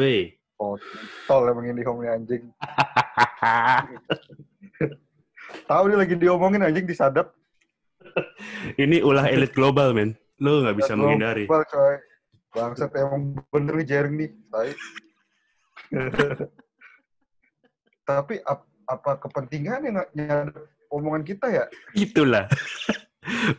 Halo, halo. Weh. Oh, tol emang ini home anjing. Tahu dia lagi diomongin anjing disadap. Ini ulah elit global, men. Lo nggak bisa menghindari. Global, coy. Bangsat emang bener nih jaring nih. Tai. Tapi ap- apa kepentingannya nggak nyadap omongan kita ya? Itulah.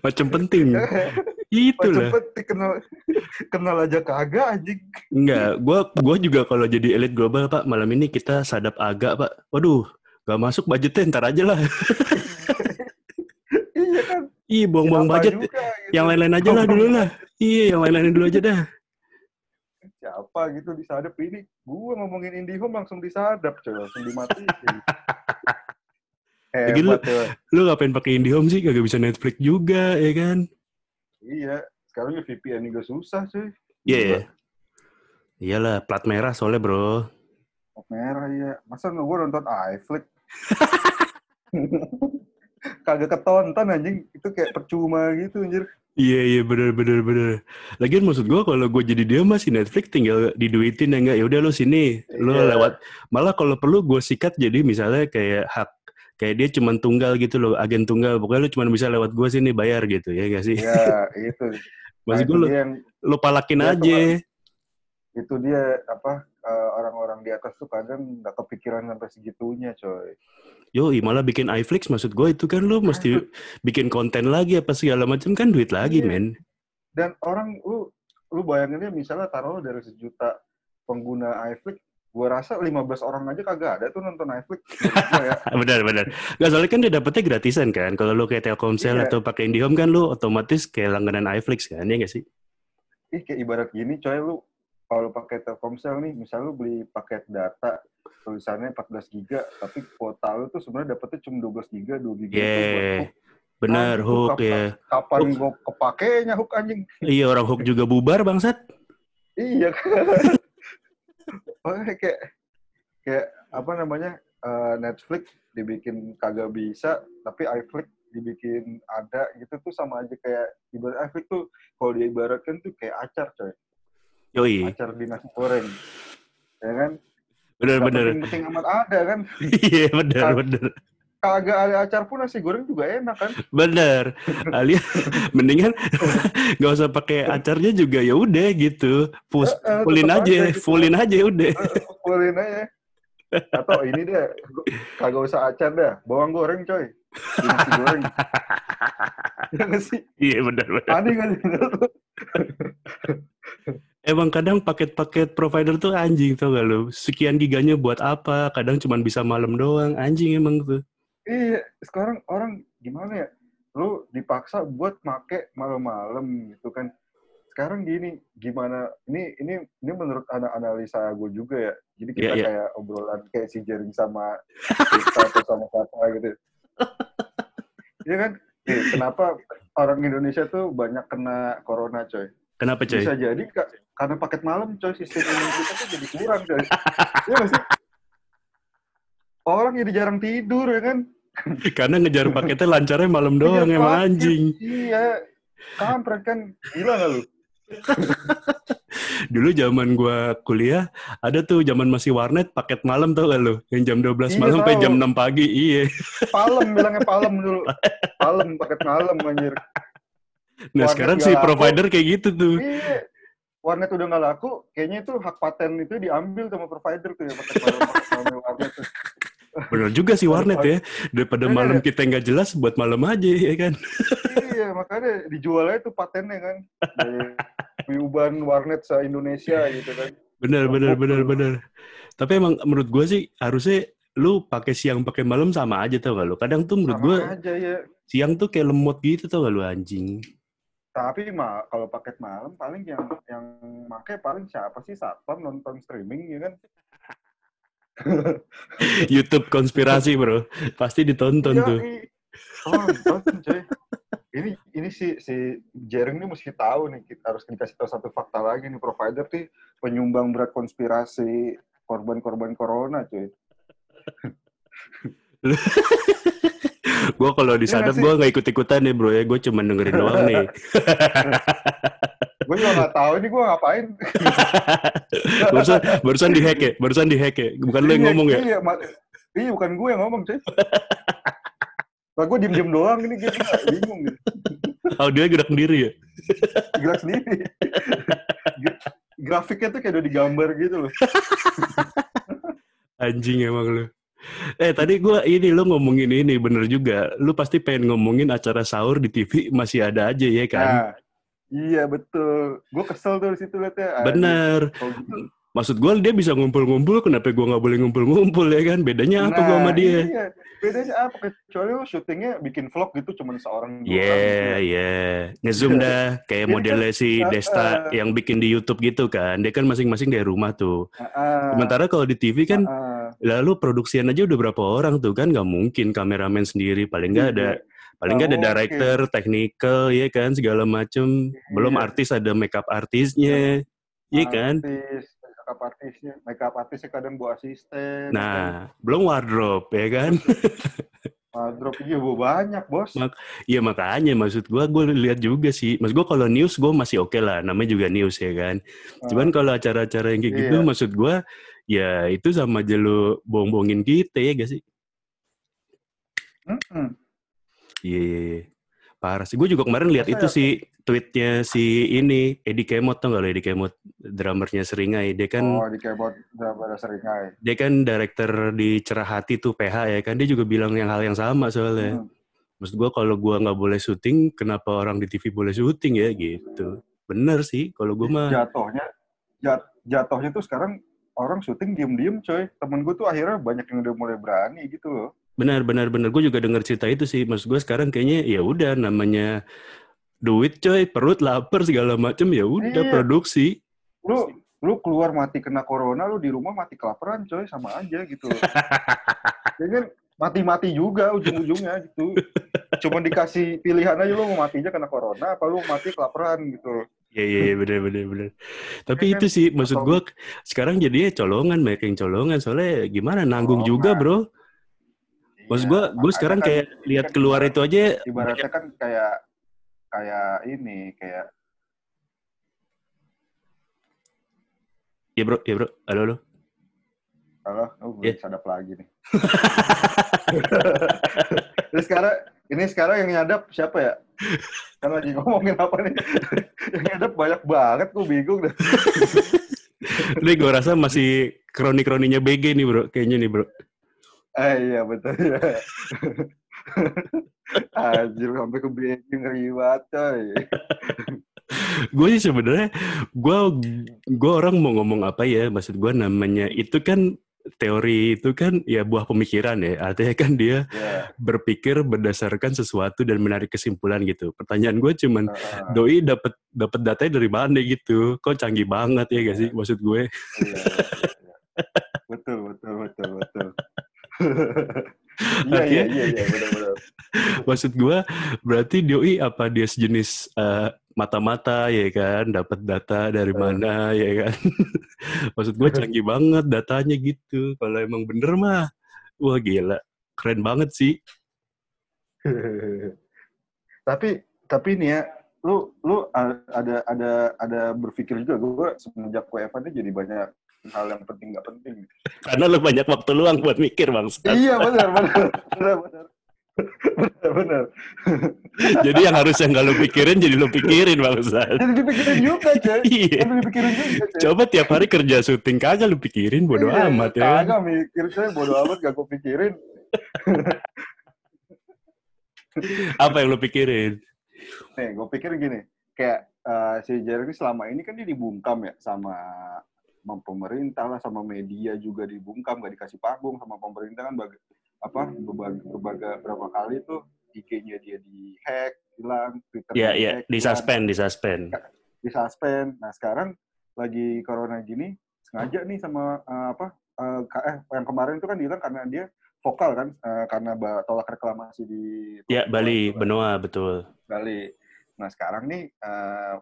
Macam penting. Macam Itulah. penting kenal kenal aja kagak anjing. Enggak, gua gua juga kalau jadi elit global, Pak, malam ini kita sadap agak, Pak. Waduh, nggak masuk budgetnya ntar aja lah. iya kan. Ih, buang-buang budget. juga, gitu. Yang lain-lain aja lah dulu lah. Iya, yang lain-lain dulu aja dah. Siapa gitu disadap ini? Gua ngomongin IndiHome langsung disadap coy, langsung dimatiin. Lagi lu- Hebat ya. Lu ngapain pakai IndiHome sih? Kagak bisa Netflix juga, ya kan? Iya, sekarang ya VPN juga susah cuy. Iya. Iyalah, plat merah soalnya, Bro. Plat merah ya. Masa gue nonton iFlix? Kagak ketonton anjing. Itu kayak percuma gitu anjir. Iya iya bener bener bener. Lagian maksud gua kalau gue jadi dia masih Netflix tinggal diduitin ya enggak ya udah lo sini lo Iya. lewat malah kalau perlu gue sikat jadi misalnya kayak hak kayak dia cuman tunggal gitu loh agen tunggal pokoknya lo cuma bisa lewat gue sini bayar gitu ya gak sih? Ya, itu. Maksud Nah, gue yang lo palakin aja. itu dia apa eh, orang-orang di atas tuh kadang nggak kepikiran sampai segitunya coy. Yo malah bikin iFlix maksud gue itu kan lo mesti bikin konten lagi apa segala macam kan duit lagi Iya. men. Dan orang lu lu bayanginnya misalnya taruh dari sejuta pengguna iFlix, gua rasa 15 orang aja kagak ada tuh nonton gua ya. benar benar. Gak soalnya kan dia dapetnya gratisan kan. Kalau lo kayak Telkomsel Iya. atau pakai IndiHome kan lo otomatis kayak langganan iFlix kan ya gak sih? Ih, kayak ibarat gini coy lu kalau pakai Telkomsel nih, misal lu beli paket data tulisannya 14 giga, tapi kuota lu tuh sebenarnya dapetnya cuma 12 giga, 2 giga Yeah. hook. Benar, Anjing, hook kapan- ya. Kapan Hook. gua kepakainya hook anjing? Iya, orang hook juga bubar, bangsat. Iya kan. Makanya kayak kayak apa namanya eh, Netflix dibikin kagak bisa, tapi iFlix dibikin ada gitu tuh sama aja kayak ibarat iFlix tuh kalau diibaratkan tuh kayak acar coy, Yoi, acar di nasi goreng, ya kan? bener Gak bener. penting-penting amat ada kan? Iya, bener Kan- bener. Kagak ada acar pun nasi goreng juga enak kan? Bener. Alias mendingan nggak usah pakai acarnya juga ya udah gitu. Pus, Eh, eh, fullin aja, aja gitu. fullin aja udah. Kukulin aja. Atau ini deh, kagak usah acar dah, bawang goreng coy. Nasi goreng. Ya nggak sih? Iya, bener bener. Aneh kan? Emang kadang paket-paket provider tuh anjing tau gak lo? Sekian giganya buat apa? Kadang cuma bisa malam doang. Anjing emang tuh. Iya, sekarang orang gimana ya? Lu dipaksa buat make malam-malam gitu kan. Sekarang gini, gimana? Ini ini ini menurut ana- analisa gue juga ya. Jadi kita Iya, iya. kayak obrolan kayak si Jering sama atau sama siapa gitu. Iya kan? Eh, kenapa orang Indonesia tuh banyak kena corona, coy? Kenapa coy? Bisa jadi ka- karena paket malam, coy. Sistem imun kita tuh jadi kurang, coy. Iya sih? Orang jadi jarang tidur, ya kan? Karena ngejar paketnya lancarnya malam doang Iya, emang paket. anjing. Iya. Kampret kan. Gila gak lu? Dulu zaman gua kuliah, ada tuh zaman masih warnet paket malam tau gak lu? Yang jam 12 Iya, malam sampai jam 6 pagi. Iya. Palem, bilangnya palem dulu. Palem, paket malam, anjir. Nah Warnet sekarang nggak si laku. provider kayak gitu tuh. Iya. Warnet udah gak laku, kayaknya itu hak paten itu diambil sama provider tuh ya, paket malam, paket malam warnet tuh. Bener juga sih warnet ya. Daripada Iya. malam kita nggak jelas, buat malam aja ya kan. iya, makanya dijual aja tuh patennya kan. Piuban warnet se-Indonesia gitu kan. Bener, bener, Empuk bener, tuh. bener. Tapi emang menurut gua sih harusnya lu pakai siang pakai malam sama aja tau gak lu. Kadang tuh menurut aja ya. siang tuh kayak lemot gitu tau gak lu anjing. Tapi mah kalau paket malam paling yang yang make paling siapa sih satpam nonton streaming ya kan? YouTube konspirasi bro. Pasti ditonton Iya, tuh. i- Tonton coy. Ini ini si si Jering ini mesti tahu nih kita harus dikasih tahu satu fakta lagi nih provider tuh penyumbang berat konspirasi korban-korban corona cuy. gue kalau disadap Iya sih? gue nggak ikut ikutan nih bro ya gue cuma dengerin doang nih gue juga nggak tahu ini gue ngapain. barusan barusan dihack ya barusan dihack ya bukan lo yang Iya, ngomong ya Iya, iya bukan gue yang ngomong, cuy. Lah gue diem-diem doang ini gitu, bingung gitu. audionya gerak sendiri ya Gerak sendiri. Gra- Grafiknya tuh kayak udah digambar gitu loh. anjing emang lo eh tadi gue ini lo ngomongin ini bener juga lu pasti pengen ngomongin acara sahur di TV masih ada aja ya kan Nah, iya betul. Gue kesel tuh di situ liatnya. bener gitu, maksud gue dia bisa ngumpul-ngumpul kenapa gue nggak boleh ngumpul-ngumpul ya kan bedanya apa gue sama Nah, dia Iya. Bedanya apa? Kecuali lu syutingnya bikin vlog gitu cuman seorang Iya, gitu. iya. Ngezoom dah kayak Jadi modelnya si kan, Desta uh, yang bikin di YouTube gitu kan. Dia kan masing-masing dari rumah tuh. Heeh. Sementara kalau di TV kan Heeh. lalu produksian aja udah berapa orang tuh kan nggak mungkin kameramen sendiri paling nggak ada Iya. Paling nggak ada Nggak director, technical ya kan segala macem. Belum Iya. artis ada makeup artisnya. Iya kan? Artis, makeup artisnya, makeup artisnya kadang bawa asisten. kan. Nah, belum wardrobe ya kan? Wardrobe iya bawa banyak, bos. Mak- Iya makanya maksud gua gue lihat juga sih. Maksud gua kalau news gue masih oke lah, namanya juga news ya kan. Cuman kalau acara-acara yang kayak gitu Iya. maksud gua ya itu sama aja lu bohong-bohongin kita ya gak sih? Mm-mm. Iya, iya, iya. Parah sih. Gue juga kemarin lihat itu ya? sih tweetnya si ini Eddie Kemot tuh nggak lo Eddie Kemot drummernya Seringai. Dia kan Oh, di keyboard udah pada seringai. dia kan director di Cerah Hati tuh PH ya kan. Dia juga bilang yang hal yang sama soalnya. Hmm. Maksud gua kalau gua nggak boleh syuting, kenapa orang di TV boleh syuting ya gitu. Bener sih kalau gua mah. Jatuhnya, jat, jatuhnya tuh sekarang orang syuting diem-diem, coy. Temen gue tuh akhirnya banyak yang udah mulai berani gitu loh. Benar, benar, benar. Gue juga dengar cerita itu sih. Maksud gue sekarang kayaknya ya udah namanya duit coy, perut lapar segala macem ya udah Iya. produksi. Lu lu keluar mati kena corona, lu di rumah mati kelaparan, coy, sama aja gitu loh. Kayaknya mati-mati juga ujung-ujungnya gitu. Cuma dikasih pilihan aja lu mau matinya kena corona apa lu mati kelaparan gitu. Iya, iya, iya, benar, benar, benar. Tapi itu kan? sih maksud Atau- gue sekarang jadinya colongan, yang colongan. Soalnya gimana nanggung juga bro. Maksud gue, gue sekarang kan kayak lihat kan keluar itu aja. Ibaratnya kan kayak kayak ini, kayak Ya bro, ya bro, halo halo. Halo, oh, belum Iya. sadap lagi nih. Terus sekarang, ini sekarang yang nyadap siapa ya? Kan lagi ngomongin apa nih? yang nyadap banyak banget, gue bingung dah. Ini gue rasa masih kroni-kroninya BG nih bro, kayaknya nih bro. Eh iya betul ya. Anjir, sampai ke bingung ngeri banget, coy. gue sih sebenarnya gue gue orang mau ngomong apa ya maksud gue namanya itu kan teori itu kan ya buah pemikiran ya artinya kan dia Ya, berpikir berdasarkan sesuatu dan menarik kesimpulan gitu pertanyaan gue cuman heeh. doi dapat dapat datanya dari mana gitu kok canggih banget ya gak sih maksud gue Iya, iya, iya. Betul, betul, betul, betul. Iya, iya, iya, iya, benar-benar. maksud gue berarti doi apa dia sejenis eh, mata-mata ya kan? Dapat data dari mana ya kan? Maksud gue canggih banget datanya gitu. Kalau emang bener mah wah gila. Keren banget sih. Tapi tapi ini ya lu lu ada ada ada berpikir juga. Gue semenjak WFH ini jadi banyak hal yang penting nggak penting. Karena lu banyak waktu luang buat mikir bang. Iya benar benar benar benar. Benar benar. Jadi yang harusnya nggak lu pikirin jadi lu pikirin bang Ustaz. jadi dipikirin juga coy iya. Jadi dipikirin juga coy coba tiap hari kerja syuting kagak lu pikirin bodo Iya, amat ya. kagak mikir saya bodo amat gak gue pikirin. Apa yang lu pikirin? Nih gue pikir gini. Kayak eh, si Jeremy selama ini kan dia dibungkam ya sama sama pemerintah lah sama media juga dibungkam gak dikasih panggung sama pemerintah kan baga- apa berbagai, berbagai berapa kali tuh IG-nya dia dihack hilang Twitter ya ya di suspend di suspend di suspend nah sekarang lagi corona gini sengaja nih sama eh, apa eh, ka- eh, yang kemarin itu kan bilang karena dia vokal kan eh, karena tolak reklamasi di ya Bali Benoa betul. Bali. Nah sekarang nih eh,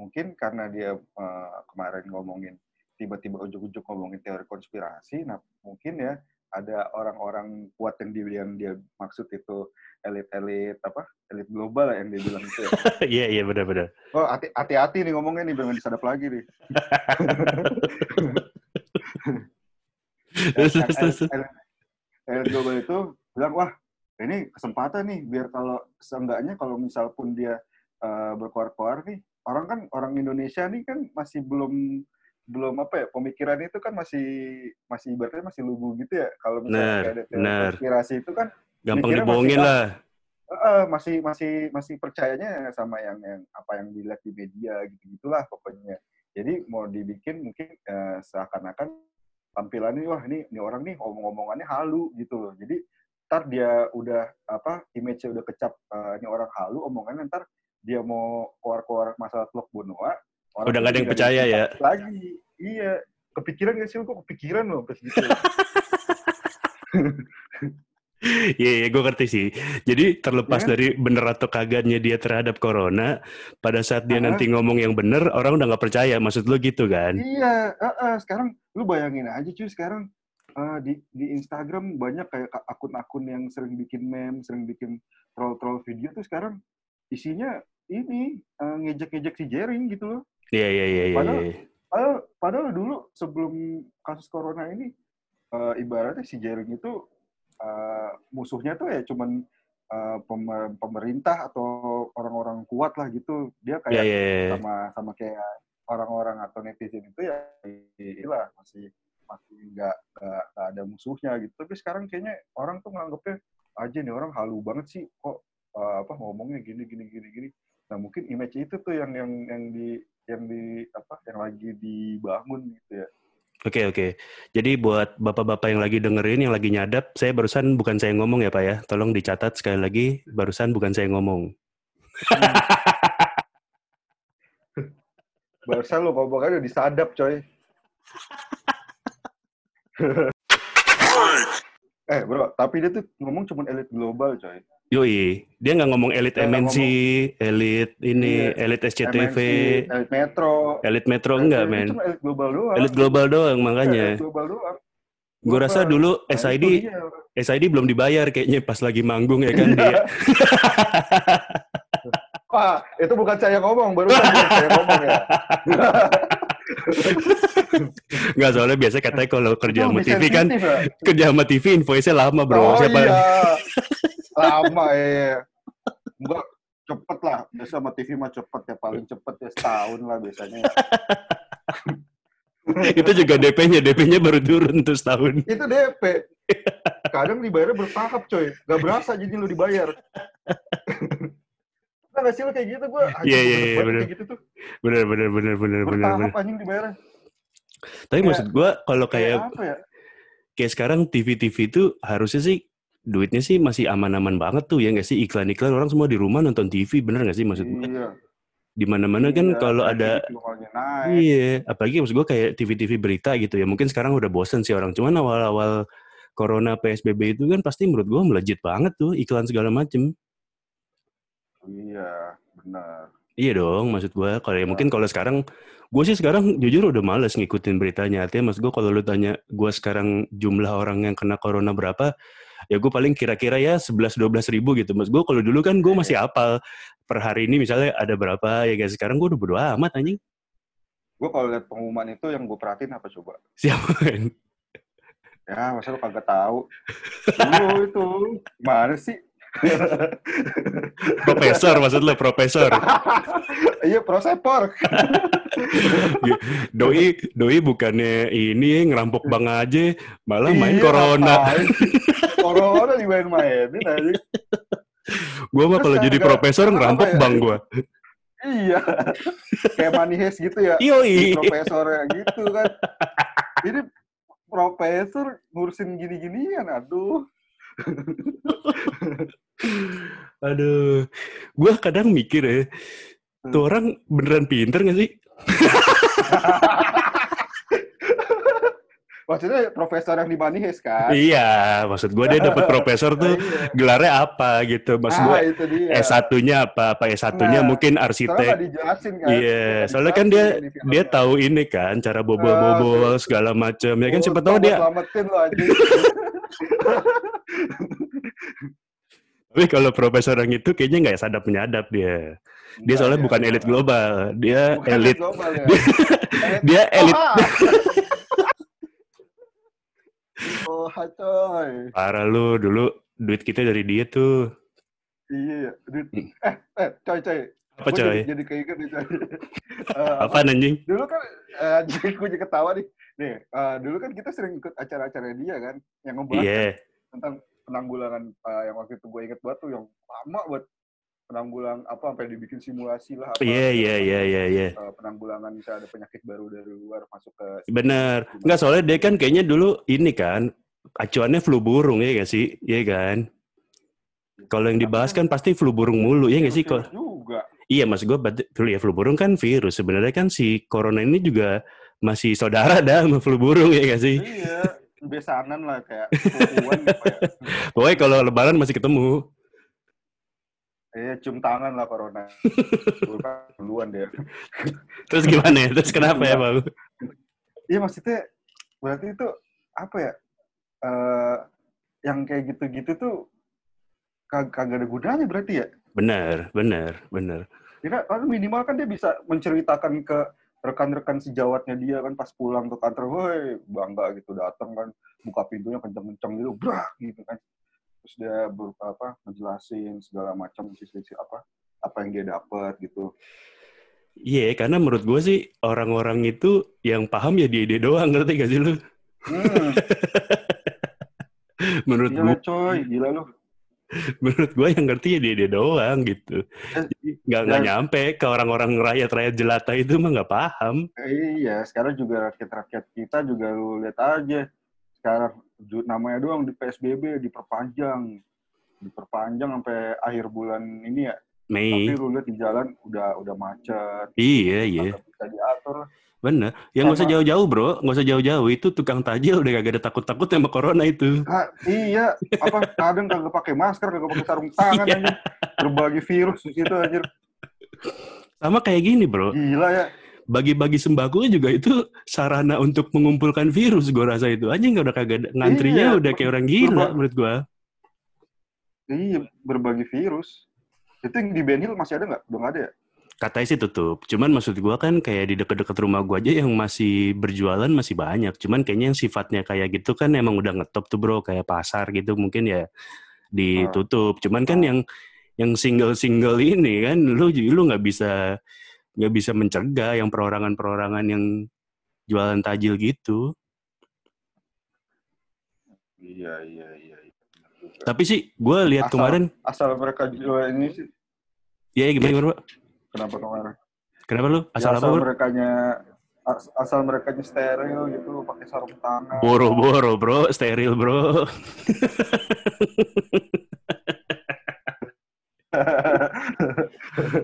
mungkin karena dia eh, kemarin ngomongin tiba-tiba ujuk-ujuk ngomongin teori konspirasi, nah mungkin ya ada orang-orang kuat yang dia yang dia maksud itu elit-elit apa elit global lah yang dia bilang itu ya. Iya iya benar-benar. Oh hati- hati-hati nih ngomongnya nih jangan disadap lagi nih. Elit- global itu bilang wah ini kesempatan nih biar kalau seenggaknya kalau misal pun dia eh, berkoar-koar nih orang kan orang Indonesia nih kan masih belum belum apa ya pemikiran itu kan masih masih ibaratnya masih lugu gitu ya. Kalau misalnya kayak ada teori konspirasi itu kan Gampang dibohongin masih- lah. eh, masih masih masih percayanya sama yang yang apa yang dilihat di media gitu gitulah pokoknya. Jadi mau dibikin mungkin eh, seakan-akan tampilannya wah ini ini orang nih ngomong-ngomongannya halu gitu loh. Jadi ntar dia udah apa image-nya udah kecap eh, ini orang halu omongannya ntar dia mau keluar-keluar masalah teluk benua orang Udah nggak ada yang percaya ya? lagi iya kepikiran gak sih lu kok kepikiran loh pas gitu Iya, iya, gue ngerti sih. Jadi terlepas kan? dari bener atau kagaknya dia terhadap corona, pada saat dia Aha. nanti ngomong yang bener, orang udah nggak percaya. Maksud lo gitu kan? Iya, eh, eh, sekarang lu bayangin aja cuy sekarang eh, di di Instagram banyak kayak ka- akun-akun yang sering bikin meme, sering bikin troll-troll video tuh sekarang isinya ini eh, ngejek-ngejek si Jering gitu loh. Iya, iya, iya, iya. Padahal- iya. Padahal, padahal dulu sebelum kasus corona ini eh, ibaratnya si Jering itu eh, musuhnya tuh ya cuman pemer- pemerintah atau orang-orang kuat lah gitu. Dia kayak iya, iya. sama sama kayak orang-orang atau netizen itu ya inilah masih masih nggak ada musuhnya gitu tapi sekarang kayaknya orang tuh nganggepnya aja nih orang halu banget sih kok eh, apa ngomongnya gini gini gini gini nah mungkin image itu tuh yang yang yang di yang di apa yang lagi dibangun gitu ya Oke, oke. Jadi buat bapak-bapak yang lagi dengerin, yang lagi nyadap, saya barusan bukan saya ngomong ya Pak ya. Tolong dicatat sekali lagi, barusan bukan saya ngomong. barusan lo ngomongnya udah disadap coy eh bro tapi dia tuh ngomong cuma elit global coy Yoi, dia nggak ngomong elit Dia MNC, elit ini, Iya. elit SCTV, elit metro elit Metro enggak, men. elit global doang Elit global doang Iya, makanya. elit global doang Gue rasa dulu Nah, SID. SID belum dibayar kayaknya pas lagi manggung ya kan dia. Pak, itu bukan saya ngomong, baru saya ngomong ya. Enggak soalnya biasa katanya kalau kerja sama TV kan ya. kerja sama TV invoice-nya lama, Bro. Oh Siapa iya. Lama ya. Enggak cepet lah. Biasa sama TV mah cepet ya. Paling cepet ya setahun lah biasanya. itu juga DP-nya, DP-nya baru turun tuh setahun. Itu DP. Kadang dibayarnya bertahap coy. Gak berasa jadi lu dibayar. Nah, gak sih lu kayak gitu? Gue Iya, iya, iya, bener. kayak gitu tuh. Bener, bener, bener, bener, bener. Bertahap anjing dibayarnya. Tapi Kayak- maksud gua kalau Kayak kayak apa ya? kayak sekarang TV-TV itu harusnya sih duitnya sih masih aman-aman banget tuh ya nggak sih iklan-iklan orang semua di rumah nonton TV bener nggak sih maksud gue Iya. di mana-mana kan Iya, kalau kayak ada. Iya, apalagi maksud gue kayak TV-TV berita gitu ya. Mungkin sekarang udah bosen sih orang. Cuman awal-awal Corona PSBB itu kan pasti menurut gue melejit banget tuh iklan segala macem. Iya, benar. Iya dong, maksud gue. Kalau ya mungkin kalau sekarang, gue sih sekarang jujur udah males ngikutin beritanya. Artinya maksud gue kalau lu tanya gue sekarang jumlah orang yang kena Corona berapa, ya gue paling kira-kira ya 11-12 ribu gitu. Maksud gue kalau dulu kan gue masih apal per hari ini misalnya ada berapa ya guys. Sekarang gue udah bodo amat anjing. Gue kalau lihat pengumuman itu yang gue perhatiin apa coba? Siapa kan? Ya, masa lu kagak tahu? Dulu itu mana sih? Profesor maksud lo, profesor. Iya, prosepor. Doi, doi bukannya ini ngerampok bang aja, malah main Iya, corona. Ngapain? corona dimain-mainin aja. Gue mah kalau jadi kagak- profesor ngerampok ya? bang gue. Iya. Kayak Manihes gitu ya. Yoi. Profesornya gitu kan. Ini profesor ngurusin gini-ginian, aduh. Aduh, gue kadang mikir ya, tuh orang beneran pinter gak sih? Maksudnya profesor yang di Manihes kan? Iya, maksud gue dia dapat profesor tuh Iya. gelarnya apa gitu. Maksud Ah, gue itu dia. S1-nya apa? Apa S1-nya Nah, mungkin arsitek. dijelasin kan? Iya, soalnya kan dia dia tahu ini kan cara bobol-bobol segala macam. Ya kan Oh, siapa tahu dia selamatin lo aja. Tapi kalau profesor yang itu kayaknya nggak sadap menyadap dia. Dia soalnya bukan ya, elit global, dia elit. ya. Dia elit. Oh, oh coy. Parah lu dulu duit kita dari dia tuh. Iya, duit. Eh, eh, coy, coy. Apa Gua coy? Jadi, jadi keinget nih, coy. Eh, Apa anjing? dulu kan, eh, jadi gue jadi ketawa nih. Nih, eh, dulu kan kita sering ikut acara-acara dia kan, yang ngebahas Iya. tentang penanggulangan eh, yang waktu itu gue inget banget tuh yang lama buat penanggulang apa sampai dibikin simulasi lah apa Iya, iya, iya, iya, iya. eh, penanggulangan bisa ada penyakit baru dari luar masuk ke Bener. Enggak, soalnya dia kan kayaknya dulu ini kan, acuannya flu burung ya gak sih? Iya kan? Kalau yang dibahas kan pasti flu burung mulu, ya gak sih? Kok? Juga Iya, mas gue flu ya flu burung kan virus. Sebenarnya kan si corona ini juga masih saudara dah sama flu burung ya gak sih? iya besanan lah kayak ya Pokoknya kalau lebaran masih ketemu. Iya, cium tangan lah corona. Kan duluan dia. Terus gimana ya? Terus kenapa ya, Bang? Iya maksudnya berarti itu apa ya? eh yang kayak gitu-gitu tuh kag kagak ada gunanya berarti ya? Bener, bener, bener. Kira kan minimal kan dia bisa menceritakan ke rekan-rekan sejawatnya dia kan pas pulang ke kantor, woi bangga gitu datang kan buka pintunya kenceng-kenceng gitu, brak gitu kan. Terus dia ber, apa ngejelasin segala macam sisi-sisi apa apa yang dia dapat gitu. Iya, karena menurut gue sih orang-orang itu yang paham ya dia dia doang, ngerti gak sih lu? Hmm, Menurut gila gue, coy, gila lu. menurut gue yang ngerti ya dia dia doang gitu. Eh, Jadi nggak nggak nyampe ke orang-orang rakyat-rakyat jelata itu mah nggak paham. Iya, sekarang juga rakyat-rakyat kita juga lu lihat aja. Ju- namanya doang di PSBB diperpanjang. Diperpanjang sampai akhir bulan ini ya. Tapi Mei, lu lihat di jalan udah udah macet. iya iya, bisa diatur. bener. Ya nggak usah jauh-jauh bro, nggak usah jauh-jauh. Itu tukang tajil udah kagak ada takut-takut sama corona itu. Ah, iya, apa kadang kagak pakai masker, kagak pakai sarung tangan Iya. anjir. Berbagi virus di situ anjir. Sama kayak gini bro, Gila ya. Bagi-bagi sembako juga itu sarana untuk mengumpulkan virus gue rasa itu aja nggak udah kagak ada- ngantrinya Iya, udah kayak orang gila berba- menurut gue Iya, berbagi virus. Itu yang di Benhil masih ada nggak? Udah nggak ada ya? katanya sih tutup cuman maksud gue kan kayak di deket-deket rumah gue aja yang masih berjualan masih banyak cuman kayaknya yang sifatnya kayak gitu kan emang udah ngetop tuh bro kayak pasar gitu mungkin ya ditutup cuman kan Oh. yang yang single-single ini kan lu lu nggak bisa nggak bisa mencegah yang perorangan-perorangan yang jualan tajil gitu Iya, iya, iya. iya. Tapi sih gue lihat Asal- kemarin Asal mereka jual ini sih, ya gimana, gimana bro kenapa kemarin? kenapa lu Ya, asal apa asal bro merekanya as- asal merekanya steril gitu, pakai sarung tangan. Boro-boro bro, steril bro.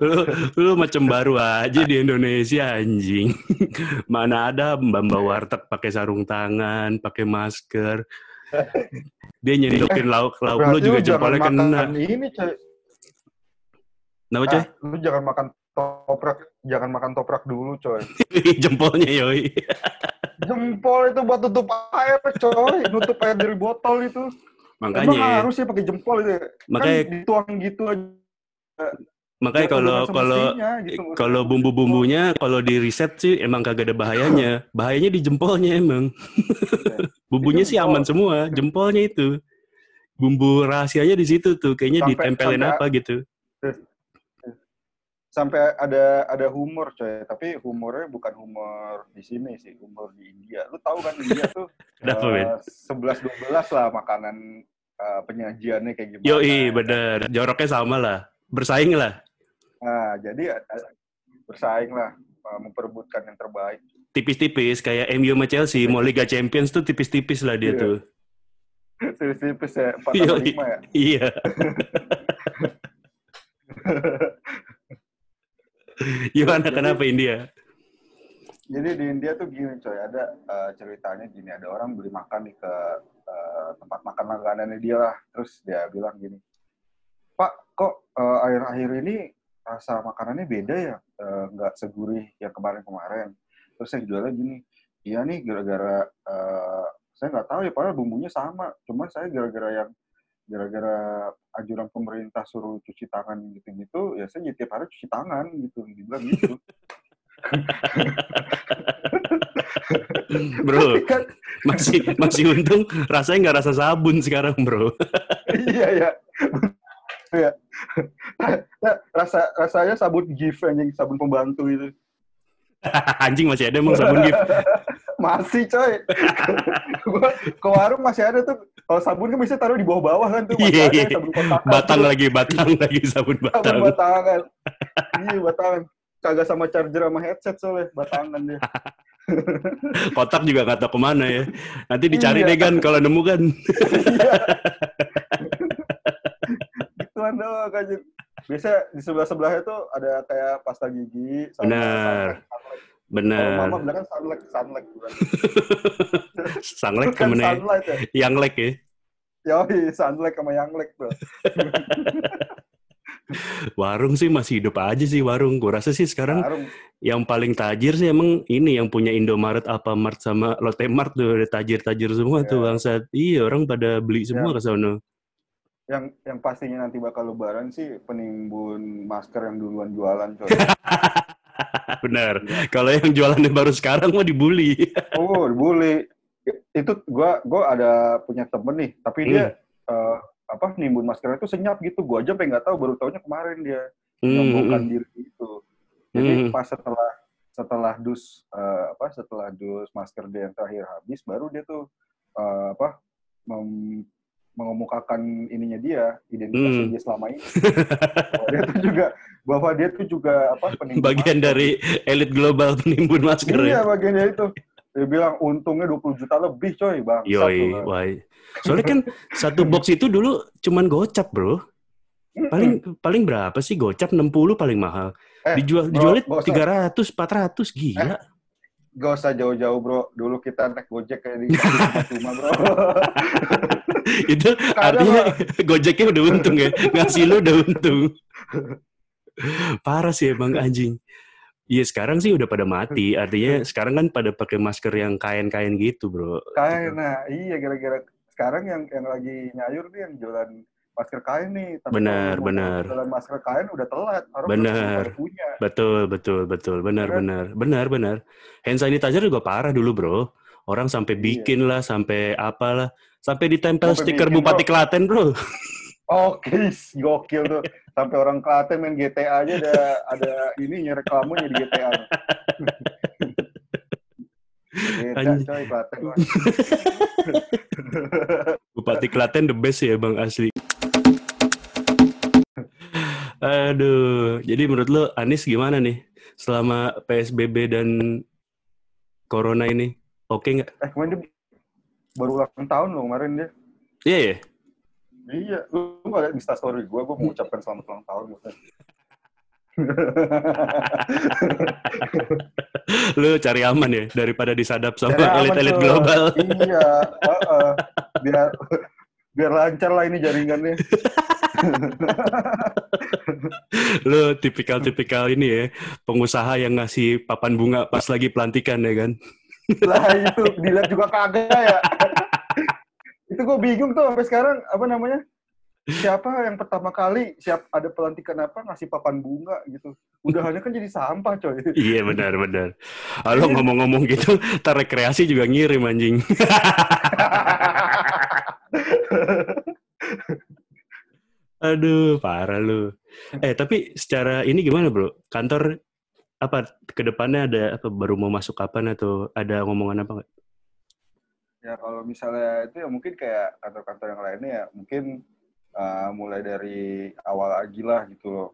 lu, lu macam baru aja di Indonesia anjing. Mana ada mbak-mbak warteg pakai sarung tangan, pakai masker. Dia nyeridokin lauk lauk lu juga jempolnya kena. makan ini, coy. Kenapa coy? Ah, lu jangan makan toprak, jangan makan toprak dulu, coy. Jempolnya yoi. Jempol itu buat tutup air, coy. Nutup air dari botol itu. Emang Makanya, harus ya pakai jempol itu. ya? makanya Kan dituang gitu aja. makanya kalau kalau gitu. kalau bumbu-bumbunya kalau di riset sih emang kagak ada bahayanya. Bahayanya di jempolnya emang. Bumbunya Itu sih aman semua, jempolnya itu. Bumbu rahasianya di situ tuh, kayaknya Sampai- ditempelin sampai- apa gitu. Sampai ada ada humor coy tapi humornya bukan humor di sini sih humor di India lu tahu kan India tuh Ben? sebelas dua belas lah makanan eh, penyajiannya kayak gimana Yoi, bener. Joroknya sama lah. Bersaing lah. nah jadi eh, bersaing lah eh, memperebutkan yang terbaik Tipis-tipis, kayak MU sama Chelsea. Mau Liga Champions tuh tipis-tipis lah dia Iya. tuh. tipis-tipis ya empat lima ya Iya. Gimana, kenapa India? jadi di India tuh gini coy. Ada eh, ceritanya gini. Ada orang beli makan nih ke eh, tempat makan langganannya dia lah. Terus dia bilang gini Pak kok eh, akhir-akhir ini rasa makanannya beda ya? Nggak segurih yang kemarin-kemarin. Terus yang jualnya gini iya nih gara-gara saya saya nggak tahu ya. Padahal bumbunya sama. Cuman saya gara-gara yang gara-gara anjuran pemerintah suruh cuci tangan gitu-gitu ya saya tiap hari cuci tangan gitu dibilang gitu. Bro kan masih masih untung rasanya nggak rasa sabun sekarang bro. Iya ya. Ya Nah, rasa rasanya sabun gif anjing sabun pembantu itu. Anjing masih ada emang sabun gift masih coy. Ke warung masih ada tuh. Kalau sabun kan bisa taruh di bawah-bawah kan tuh Iya, ada iya. sabun kotakan batang tuh. lagi batang lagi sabun sabun batang. batangan. Iya batangan. Kagak sama charger sama headset soalnya batangan dia. Kotak juga nggak tahu ke mana ya. Nanti dicari Iya. deh kan kalau nemu kan gituan doang kan biasa di sebelah sebelahnya tuh ada kayak pasta gigi sama Benar. Sunlight. kalau mama bener bilang kan sunlight sunlight sanglek kan temennya sunlight ya yang lek ya Yoi, sunlight sama yang lek bro warung sih masih hidup aja sih warung gue rasa sih sekarang Warung. yang paling tajir sih emang ini yang punya Indomaret, Alfamart sama Lotte Mart tuh tajir-tajir semua tuh Ya. bangsat. Iya orang pada beli semua Ya. ke sono. yang yang pastinya nanti bakal lebaran sih penimbun masker yang duluan jualan coy. Bener. Kalau yang jualannya baru sekarang mah dibully. oh, dibully. Itu gua gua ada punya temen nih, tapi dia Hmm. eh, apa nimbun maskernya itu senyap gitu. Gua aja pengen nggak tahu baru taunya kemarin dia Hmm, menyombongkan hmm, diri itu. Jadi Hmm. pas setelah setelah dus eh, apa setelah dus masker dia yang terakhir habis baru dia tuh eh, apa mem- mengemukakan ininya dia identitasnya Hmm. dia selama ini bahwa dia tuh juga bahwa dia tuh juga apa penimbun Bagian masker. dari elit global penimbun masker iya ya. bagian dari itu dia bilang untungnya 20 juta lebih coy bang Yoi, wah. Soalnya kan satu box itu dulu cuman gocap, Bro. Paling paling berapa sih gocap 60 paling mahal. eh, Dijual dijualnya usah. 300, 400 gila. Gak usah jauh-jauh bro dulu kita naik gojek kayak di cuma bro itu artinya Gojeknya udah untung ya. Ngasih lu udah untung. Parah sih emang anjing. Iya sekarang sih udah pada mati. Artinya sekarang kan pada pakai masker yang kain-kain gitu, Bro. kain nah iya gara-gara sekarang yang yang lagi nyayur nih yang jualan masker kain nih tapi Benar, benar. jualan masker kain udah telat orang Benar. punya Betul, betul, betul. Benar, Kan? benar. Benar, benar. Hand sanitizer juga parah dulu, Bro. Orang sampai Iya. bikin lah, sampai apalah. Sampai ditempel Sampai stiker bikin, Bupati Bro. Klaten, Bro. Oke, gokil tuh. Sampai orang Klaten main GTA aja ada ada ininya reklamunya di GTA. Anjing. coy Klaten. Bupati Klaten the best ya Bang asli. Aduh, jadi menurut lo Anies gimana nih selama PSBB dan Corona ini? Oke nggak? Eh kemarin dia baru ulang tahun loh kemarin dia. Iya ya. Iya, lu lu nggak liat Insta story gue, gue mengucapkan selamat ulang tahun. Lo cari aman ya daripada disadap sama elit-elit global. Iya, heeh. biar biar lancar lah ini jaringannya. Lo tipikal-tipikal ini ya pengusaha yang ngasih papan bunga pas lagi pelantikan ya kan? lah itu dilihat juga kagak ya. itu gue bingung tuh sampai sekarang apa namanya? Siapa yang pertama kali siap ada pelantikan apa ngasih papan bunga gitu. Udahannya kan jadi sampah coy. Iya benar benar. Kalau ngomong-ngomong gitu, tar rekreasi juga ngirim anjing. Aduh, parah lu. Eh, tapi secara ini gimana, Bro? Kantor apa ke depannya ada apa baru mau masuk kapan atau ada ngomongan apa nggak? ya kalau misalnya itu ya mungkin kayak kantor-kantor yang lainnya ya mungkin uh, mulai dari awal lagi lah gitu loh.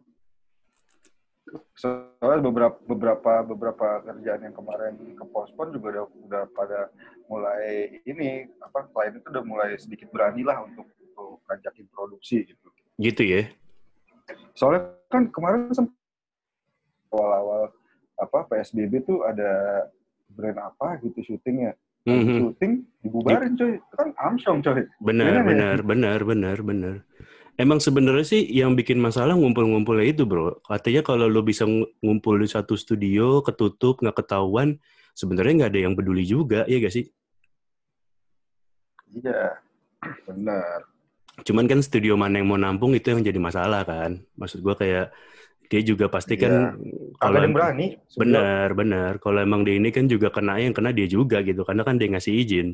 Soalnya beberapa beberapa beberapa kerjaan yang kemarin ke pospon juga udah udah pada mulai ini apa klien itu udah mulai sedikit berani lah untuk untuk ngajakin produksi gitu. Gitu ya. Soalnya kan kemarin awal-awal apa PSBB tuh ada brand apa gitu syutingnya. Mhm. Syuting dibubarin coy. Itu kan Armstrong coy. Benar, Benar ya? benar, benar, benar, benar. Emang sebenarnya sih yang bikin masalah ngumpul-ngumpulnya itu, bro. Katanya kalau lo bisa ng- ngumpul di satu studio, ketutup, nggak ketahuan, sebenarnya nggak ada yang peduli juga, ya gak sih? Iya, benar. Cuman kan studio mana yang mau nampung itu yang jadi masalah kan. Maksud gua kayak dia juga pasti kan Kalau yang berani. benar benar kalau emang dia ini kan juga kena yang kena dia juga gitu karena kan dia ngasih izin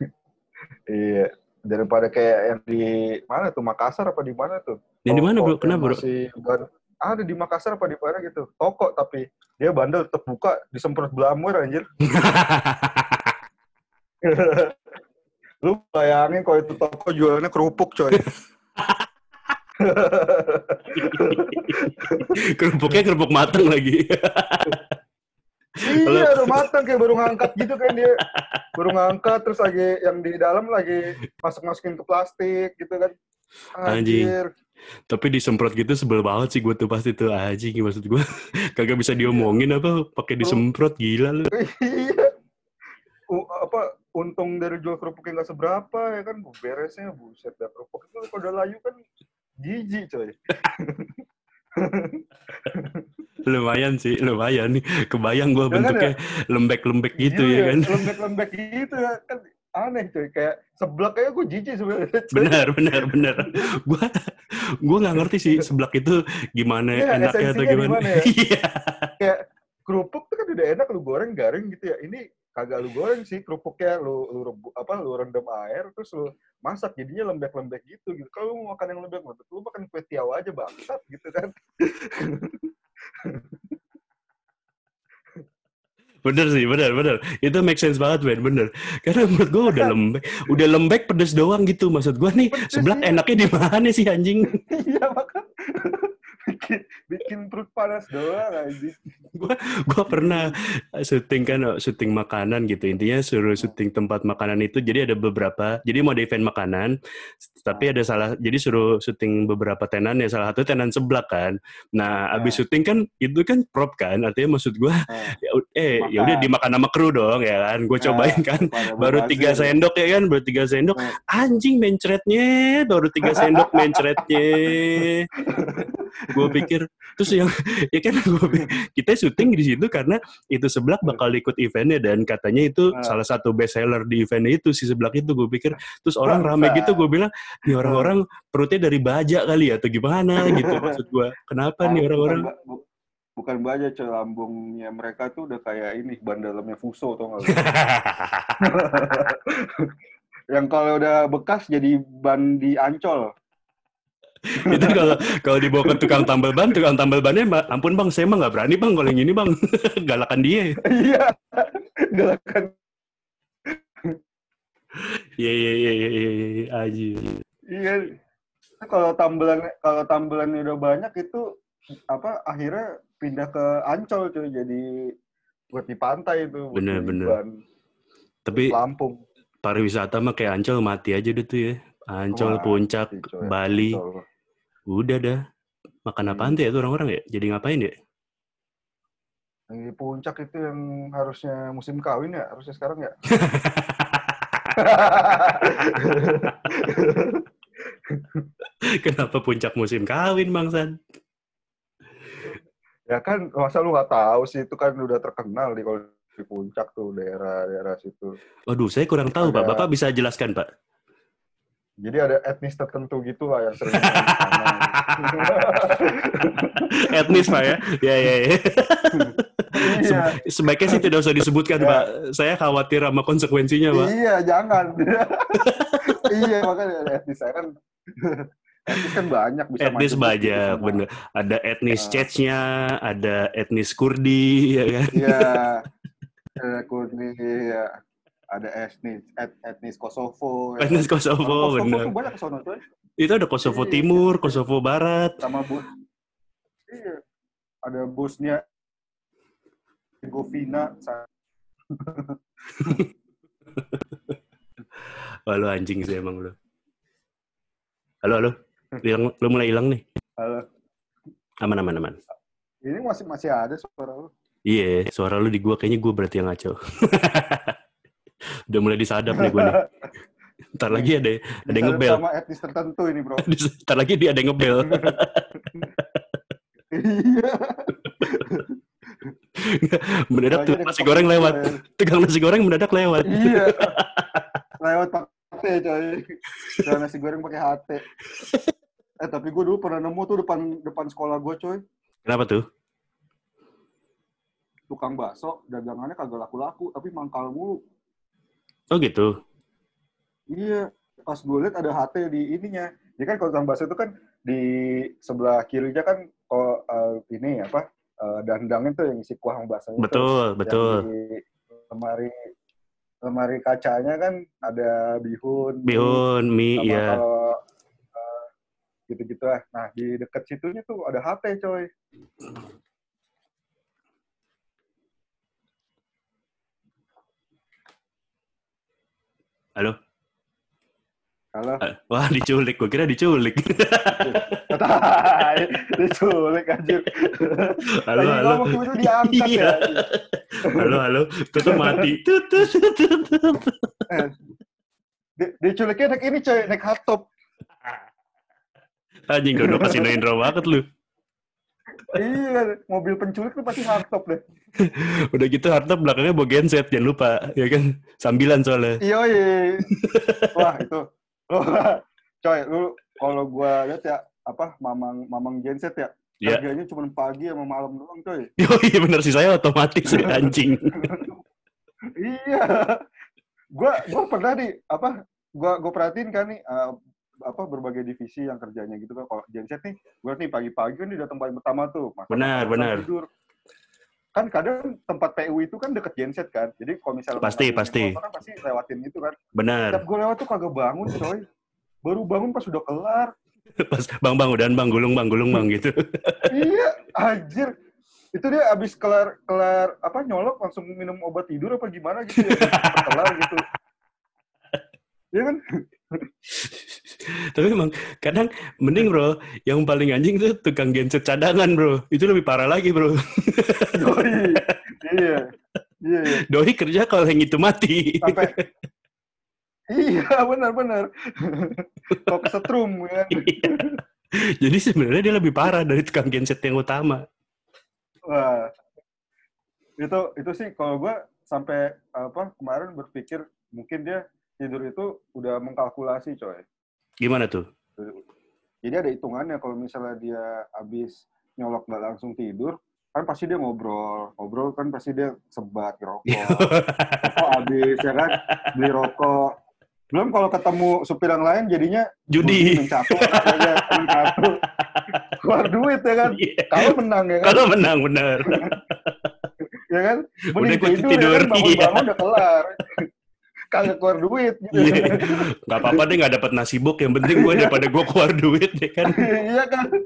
Iya. Daripada kayak yang di mana tuh Makassar apa di mana tuh? yang di mana bro kenapa bro ada di Makassar apa di mana gitu. Toko tapi dia bandel tetap buka disemprot belamur anjir. Lu bayangin kalau itu toko jualannya kerupuk coy. kerupuknya kerupuk matang lagi iya, udah matang kayak baru ngangkat gitu kan dia. Baru ngangkat terus lagi yang di dalam lagi masuk-masukin ke plastik gitu kan. Anjing. Anjir. tapi disemprot gitu sebel banget sih gue tuh pasti tuh aja maksud gue kagak bisa diomongin apa pakai disemprot gila lu iya. Apa untung dari jual kerupuknya nggak seberapa ya kan beresnya buset dah kerupuk itu kalau udah layu kan jijik coy. lumayan sih lumayan nih. Kebayang gue Ya kan bentuknya lembek-lembek gitu Iya, ya kan? Lembek-lembek gitu ya. Kan aneh coy kayak seblak kayak gue jijik sebenarnya. benar benar benar. Gue gue nggak ngerti sih seblak itu gimana Iya, enaknya atau gimana. mana ya? iya. Kayak kerupuk tuh kan udah enak lu goreng garing gitu ya. Ini kagak lu goreng sih kerupuknya lu lu rebu, apa lu rendam air terus lu masak jadinya lembek-lembek gitu gitu. Kalau lu mau makan yang lembek-lembek lu makan kue tiaw aja bangsat gitu kan. bener sih bener bener itu make sense banget Ben bener karena menurut gue udah lembek udah lembek pedes doang gitu maksud gue nih Pedes, seblak iya. enaknya di mana sih anjing Iya makan bikin perut panas doang anjing. gue pernah syuting kan syuting makanan gitu. Intinya suruh syuting tempat makanan itu jadi ada beberapa jadi mau ada event makanan tapi ada salah jadi suruh syuting beberapa tenan ya salah satu tenan seblak kan. Nah abis syuting kan itu kan prop kan artinya maksud gue ya, ud- eh ya udah Makan. dimakan sama kru dong ya kan. Gue cobain kan baru tiga sendok ya kan baru tiga sendok. Anjing mencretnya baru tiga sendok mencretnya gue pikir terus yang ya kan gua pikir, kita syuting di situ karena itu seblak bakal ikut eventnya dan katanya itu Ah. salah satu best seller di eventnya itu si seblak itu gue pikir. Terus orang rame gitu gue bilang nih orang-orang perutnya dari baja kali ya atau gimana? Gitu maksud gue kenapa nih orang-orang? bukan, ba- bu- bukan baja coy. Lambungnya mereka tuh udah kayak ini ban dalamnya fuso tau gak lu? yang kalau udah bekas jadi ban di ancol itu kalau kalau dibawa ke tukang tambal ban tukang tambal bannya "Ma- ampun bang saya mah nggak berani bang kalau yang ini bang. Galakan dia. Iya. Galakan. Iya iya iya iya iya iya aji iya. Kalau tambelan kalau tambelannya udah banyak itu apa akhirnya pindah ke ancol cuy. Jadi buat di pantai itu Bener, bener. ban. Tapi Lampung. pariwisata mah kayak Ancol mati aja deh tuh ya. Ancol Wah, puncak. Bali. Ancol. Udah dah. Makan Hmm. apaan tuh ya tuh orang-orang ya? Jadi ngapain ya? Yang di puncak itu yang harusnya musim kawin ya? Harusnya sekarang ya? Kenapa puncak musim kawin bang San? Ya kan masa lu nggak tahu sih? Itu kan udah terkenal di kalau di puncak tuh daerah-daerah situ. Waduh, saya kurang tahu, Pak. Bapak bisa jelaskan, Pak? Jadi ada etnis tertentu gitu lah yang sering. Etnis, Pak, ya? Ya, ya, ya. iya Sebaiknya sih tidak usah disebutkan, Ya. Pak. Saya khawatir sama konsekuensinya, Pak. iya jangan iya makanya etnis saya kan etnis kan banyak bisa Etnis banyak, semua. bener. Ada etnis Ah. Czechnya, ada etnis Kurdi, ya kan? Iya. Ada Kurdi, ya. Ada etnis et, etnis Kosovo. ya Etnis kan. Kosovo, Orang Kosovo bener. tuh banyak coy. Itu ada Kosovo Iya. Timur, Kosovo Barat. Sama Bos. Iya. Ada Bosnia, Herzegovina, Wah, lu anjing sih emang lu. Halo, halo. Hilang, lu mulai hilang nih. Halo. Aman, aman, aman. Ini masih masih ada suara lu. Iya, suara lu di gua kayaknya gua berarti yang ngaco. Udah mulai disadap nih gua nih. Ntar lagi ada ada yang ngebel. Sama etnis tertentu ini bro. Ntar lagi dia ada yang ngebel. Iya. mendadak ada nasi goreng lewat. Tukang nasi goreng mendadak lewat. Iya. lewat pakai coy. Jual nasi goreng pakai HT. Eh tapi gue dulu pernah nemu tuh depan depan sekolah gue coy. Kenapa tuh? Tukang bakso, dagangannya kagak laku-laku, tapi mangkal mulu. Oh gitu. Iya, pas gue liat ada HT di ininya. Jadi kan kalau bakso itu kan di sebelah kirinya kan kalau eh, ini apa uh, dandangnya tuh yang isi kuah tuh. Betul, Yang betul. di lemari lemari kacanya kan ada bihun, Bihun, mie, sama ya. kalau eh, gitu-gitu lah. Nah di dekat situnya tuh ada HT coy. Halo? Kalau Wah, diculik. Gue kira diculik. diculik anjir. halo, Lagi halo. ngomong tiba-tiba diangkat Iya. ya. Halo, halo. Tutup mati. Tut, tut, tut, tut, tut. Eh, di- Diculiknya naik ini coy, naik hardtop. Anjing, udah kasih intro banget lu. Iya, mobil penculik tuh pasti hardtop deh. Udah gitu hardtop belakangnya bawa genset, jangan lupa. Ya kan? Sambilan soalnya. Iya, iya. Wah, itu. Wah, coy, lu kalau gua lihat ya apa mamang mamang genset ya Iya. kerjanya cuma pagi sama malam doang coy Yo, iya bener sih saya otomatis ya, anjing. iya gua gua pernah di apa gua gua perhatiin kan nih eh, apa berbagai divisi yang kerjanya gitu kan kalau genset nih gua nih pagi-pagi kan dia datang paling pertama tuh masa Benar, benar. tidur. kan kadang tempat PU itu kan deket genset kan jadi kalau misalnya Pasti, pasti. kan pasti lewatin itu kan Benar. setiap gue lewat tuh kagak bangun coy baru bangun pas udah kelar Pas bang bang udah bang gulung bang gulung bang gitu. iya anjir itu dia abis kelar kelar apa nyolok langsung minum obat tidur apa gimana gitu ya kelar gitu Iya kan Tapi emang kadang mending bro, yang paling anjing tuh tukang genset cadangan bro. Itu lebih parah lagi bro. Doi. iya iya iya Doi kerja kalau yang itu mati. sampai iya benar-benar kok kesetrum kan Iya. Jadi sebenarnya dia lebih parah dari tukang genset yang utama. wah itu itu sih kalau gue sampai apa kemarin berpikir mungkin dia tidur itu udah mengkalkulasi coy Gimana tuh? Jadi ada hitungannya kalau misalnya dia habis nyolok nggak langsung tidur, kan pasti dia ngobrol. Ngobrol kan pasti dia sebat. Rokok habis ya kan, beli rokok. Belum kalau ketemu supir yang lain jadinya Judi. main catur. Keluar duit ya kan. Iya. Kalau menang ya kan. Kalau menang benar. Ya kan. Udah Mending ikut tidur, tidur, ya kan. Bangun-bangun iya. udah kelar. Kagak keluar duit gitu. Iya. Gak apa-apa deh gak dapat nasi bok. Yang penting gue daripada gue keluar duit ya kan. Iya kan.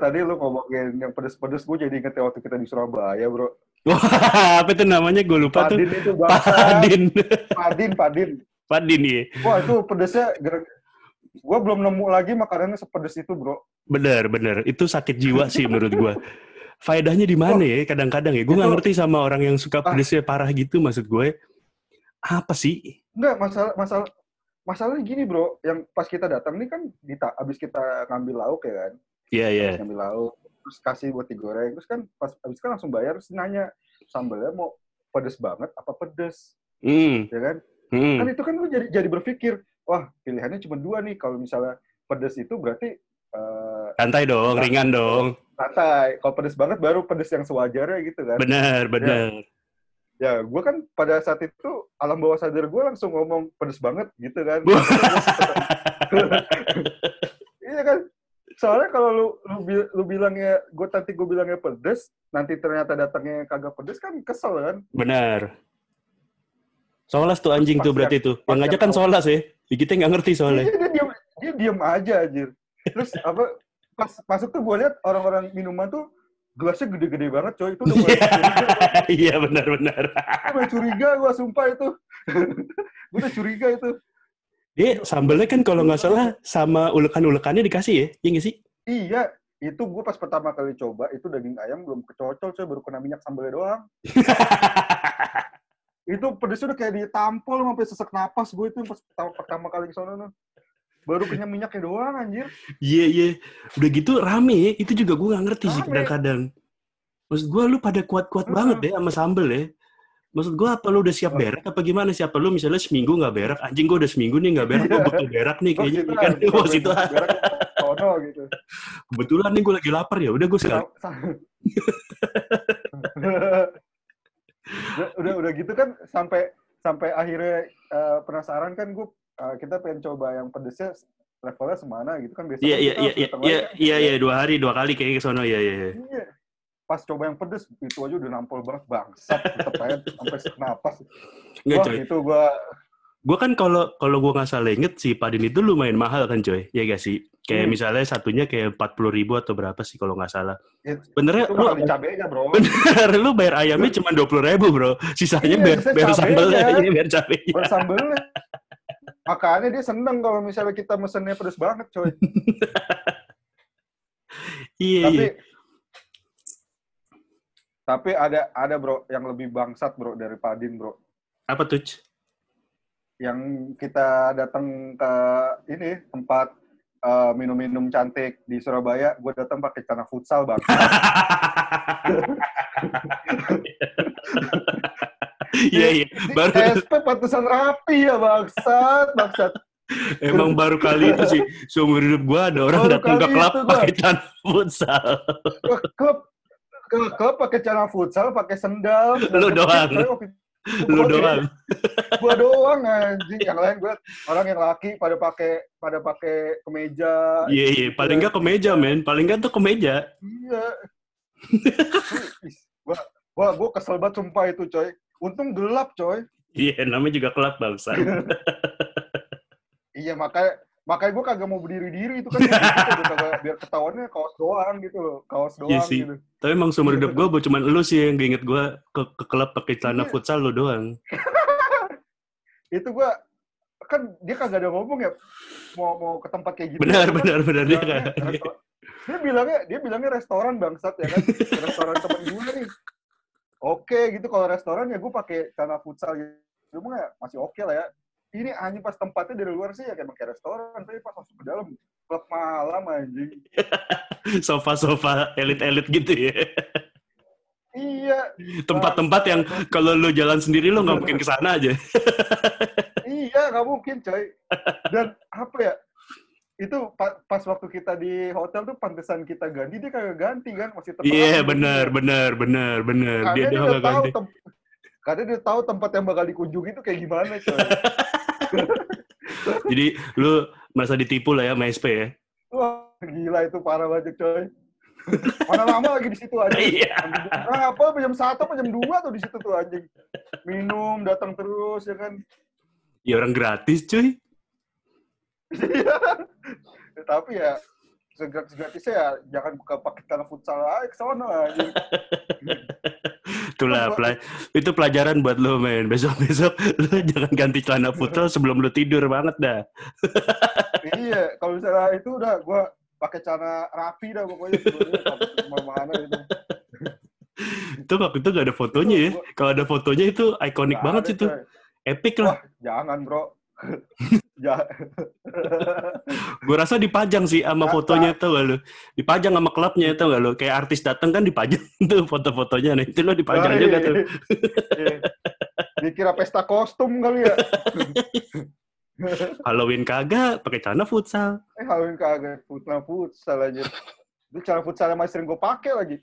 Tadi lu ngomongin yang pedes-pedes, gue jadi inget ya waktu kita di Surabaya, bro. Wah, apa itu namanya? Gue lupa tuh. Padin itu bangsa. Padin. Padin, Padin. Padin iya. Wah, itu pedesnya... Gue belum nemu lagi makanannya sepedes itu, bro. Bener, bener. Itu sakit jiwa sih menurut gue. Faedahnya di mana ya? Kadang-kadang ya. Gue nggak ngerti sama orang yang suka Ah. pedesnya parah gitu. Maksud gue, apa sih? Enggak, masalah masalah masalahnya gini, bro. Yang pas kita datang nih kan, kita, abis kita ngambil lauk ya kan. Iya, iya. Habis ngambil lauk terus kasih buat digoreng terus kan pas habis kan langsung bayar terus nanya sambelnya mau pedes banget apa pedes Hmm, ya kan hmm. kan itu kan lu jadi jadi berpikir wah pilihannya cuma dua nih kalau misalnya pedes itu berarti eh, Santai dong, Nah. ringan dong. santai kalau pedes banget baru pedes yang sewajarnya gitu kan Bener, bener. ya gue kan pada saat itu alam bawah sadar gue langsung ngomong pedes banget gitu kan iya kan soalnya kalau lu lu, lu bilangnya gue nanti gue bilangnya pedes nanti ternyata datangnya kagak pedes kan kesel kan Bener. Solas tuh anjing tuh berarti tuh. Yang ngajak kan. Solas ya. Kita nggak ngerti soalnya. Iya, dia diem dia diem aja anjir terus apa pas masuk tuh gue lihat orang-orang minuman tuh gelasnya gede-gede banget coy itu udah mulai curiga Iya, benar-benar. gue curiga gue sumpah itu gue udah curiga itu Dia sambelnya kan kalau nggak salah sama ulekan-ulekannya dikasih ya? Iya nggak sih? iya itu gue pas pertama kali coba itu daging ayam belum kecocol coy baru kena minyak sambalnya doang itu pedesnya udah kayak ditampol sampai sesek napas gue itu pas pertama, pertama kali ke sana baru kenyang minyaknya doang anjir. Iya, iya. Udah gitu rame ya. Itu juga gue gak ngerti sih Rame. kadang-kadang. Maksud gue lu pada kuat-kuat Heeh. banget deh sama sambel ya. Maksud gue apa lu udah siap Oh. berak apa gimana? Siapa lu misalnya seminggu gak berak? Anjing gue udah seminggu nih gak berak. Gue butuh berak nih Oh, kayaknya. situ kan. Oh, situ gitu. Kebetulan nih gue lagi lapar ya. Udah gue sekali. Udah, udah gitu kan sampai sampai akhirnya eh, penasaran kan gue kita pengen coba yang pedesnya levelnya semana gitu kan biasanya Iya, iya, kita iya, iya, iya, iya, iya, dua hari, dua kali kayaknya ke sono, iya, iya, iya. Iya. Pas coba yang pedes itu aja udah nampol banget bangsat tetep aja sampai sesak napas. Nggak, Wah, coy. itu gua Gue kan kalau kalau gue nggak salah inget si Padin itu lumayan mahal kan coy, ya gak sih? Kayak Hmm. misalnya satunya kayak empat puluh ribu atau berapa sih kalau nggak salah. it- Benernya lu, cabenya, Bro. bener, lu bayar ayamnya cuma dua puluh ribu bro, sisanya Iya, bayar, bayar sambelnya, iya, bayar cabenya. Bersambelnya. Makanya dia seneng kalau misalnya kita mesennya pedes banget, coy. Iya, tapi iya. tapi ada ada bro yang lebih bangsat bro dari Padin bro Apa tuh? Yang kita datang ke ini tempat eh, minum-minum cantik di Surabaya gue datang pakai celana futsal bang Iya, iya. Baru, SP pantesan rapi ya bangsat bangsat emang baru kali itu sih, seumur hidup gue ada orang Baru datang ke klub pakai celana futsal. ke klub ke klub pakai celana futsal pakai sendal Lu doang. Lu doang. gue doang anjing yang lain gue orang yang laki pada pakai pada pakai kemeja Iya, iya. Paling nggak ke meja, men. Paling nggak tuh ke meja. Iya. gua gua gua kesel banget sumpah itu, coy. Untung gelap, coy. Iya, namanya juga klub bangsa. Iya, makanya makanya gua kagak mau berdiri-diri itu kan gitu, biar ketahuannya kaos doang gitu loh, kaos doang Iya sih. gitu. Tapi emang seumur hidup gue, cuma lu sih yang inget gue ke, ke klub pakai celana Iya. futsal lu doang. Itu gua kan dia kagak ada ngomong ya mau mau ke tempat kayak gitu. Benar, Kan benar, benar. Dia kan. Dia bilangnya dia bilangnya restoran bangsat ya kan. restoran temen gue nih. Oke gitu kalau restoran ya gue pakai celana futsal gitu mah ya masih oke lah ya. Ini hanya pas tempatnya dari luar sih ya kayak kayak restoran, tapi pas masuk ke dalam klub malam anjing. Sofa-sofa elit-elit gitu ya. Iya, Tempat-tempat yang kalau lu jalan sendiri lu nggak mungkin ke sana aja. iya nggak mungkin coy. Dan apa ya? Itu pa- pas waktu kita di hotel tuh pantesan kita ganti dia kagak ganti kan masih tetap Iya, aja benar, benar, benar, benar. Dia dia, tahu ganti. karena dia tahu tempat yang bakal dikunjungi itu kayak gimana coy. Jadi lu merasa ditipu lah ya sama SP ya. Wah, gila itu parah banget coy. Mana lama lagi di situ aja. Iya. Nah, apa jam satu jam dua tuh di situ tuh anjing. Minum datang terus ya kan. Ya orang gratis, cuy. Ya, tapi ya segratis-gratisnya ya jangan buka pakai tanah futsal aja ke sana. Itulah, pela- itu pelajaran buat lo, men. Besok-besok lu jangan ganti celana futsal sebelum lu tidur banget dah. iya, kalau misalnya itu udah gua pakai celana rapi dah pokoknya sebelumnya kalau mana itu. Itu waktu itu gak ada fotonya ya. Kalau ada fotonya itu ikonik banget sih tuh. Epic lah. Wah, jangan, Bro. Gue rasa dipajang sih sama Nggak, fotonya tau gak lu? Dipajang sama klubnya tau gak lu? Kayak artis datang kan dipajang tuh foto-fotonya. Nah itu lo dipajang Oh, juga iya. tuh. Iya. Dikira pesta kostum kali ya. Halloween kagak, pakai celana futsal. Eh, Halloween kagak futsal futsal aja. Itu cara futsal yang masih sering gue pakai lagi.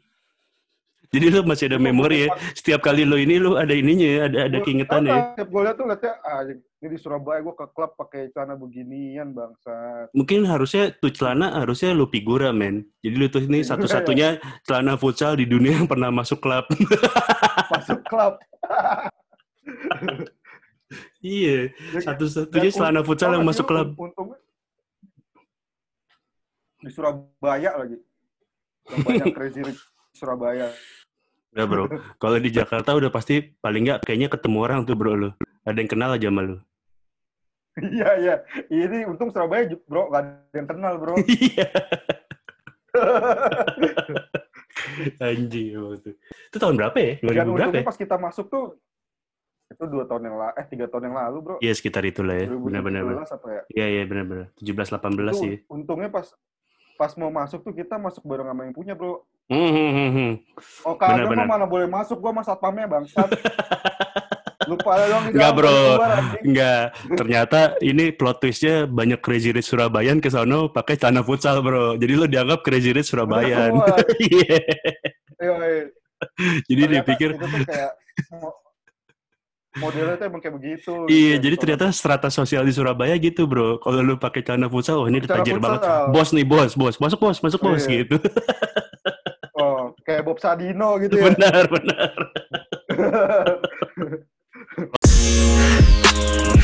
Jadi lu masih ada memori ya. Setiap kali lo ini lu ada ininya ya, ada ada keingetan ya. Setiap gue tuh liatnya, ah, ini di Surabaya gue ke klub pakai celana beginian bangsa. Mungkin harusnya tuh celana harusnya lu figura men. Jadi lu tuh ini satu-satunya celana futsal di dunia yang pernah masuk klub. Masuk klub. iya, satu-satunya celana futsal yang masuk lu, klub. un- Untungnya di Surabaya lagi. Yang banyak crazy rich Surabaya. Udah bro, kalau di Jakarta udah pasti paling nggak kayaknya ketemu orang tuh bro lu. Ada yang kenal aja sama lu. Iya, iya. Ini untung Surabaya, bro. Gak ada yang kenal, bro. Iya. Anjing tuh. Itu tahun berapa ya? 2000 Dan berapa ya? pas kita masuk tuh, Itu dua tahun yang lalu, eh tiga tahun yang lalu bro. Iya sekitar itulah ya. Benar-benar. 2017 apa ya? Iya iya benar-benar. 17 18 Itu sih. untungnya pas pas mau masuk tuh kita masuk bareng sama yang punya bro. Hmm, hmm, hmm, hmm. Oh mah mana boleh masuk, gua mah satpamnya bangsat. Lupa dong Enggak, bro. Enggak. Ternyata ini plot twistnya banyak Crazy Rich Surabayan ke sono pakai celana futsal, bro. Jadi lo dianggap Crazy Rich Surabayan. Iya. Iya. Jadi Ternyata dipikir itu tuh kayak mo- modelnya tuh emang kayak begitu. Iya, Kayak jadi gitu. ternyata strata sosial di Surabaya gitu, bro. Kalau lu pakai celana futsal, oh ini tajir banget. Bos nih, bos, bos. Masuk bos, masuk bos Iya. gitu. Kayak Bob Sadino gitu ya. Benar, benar.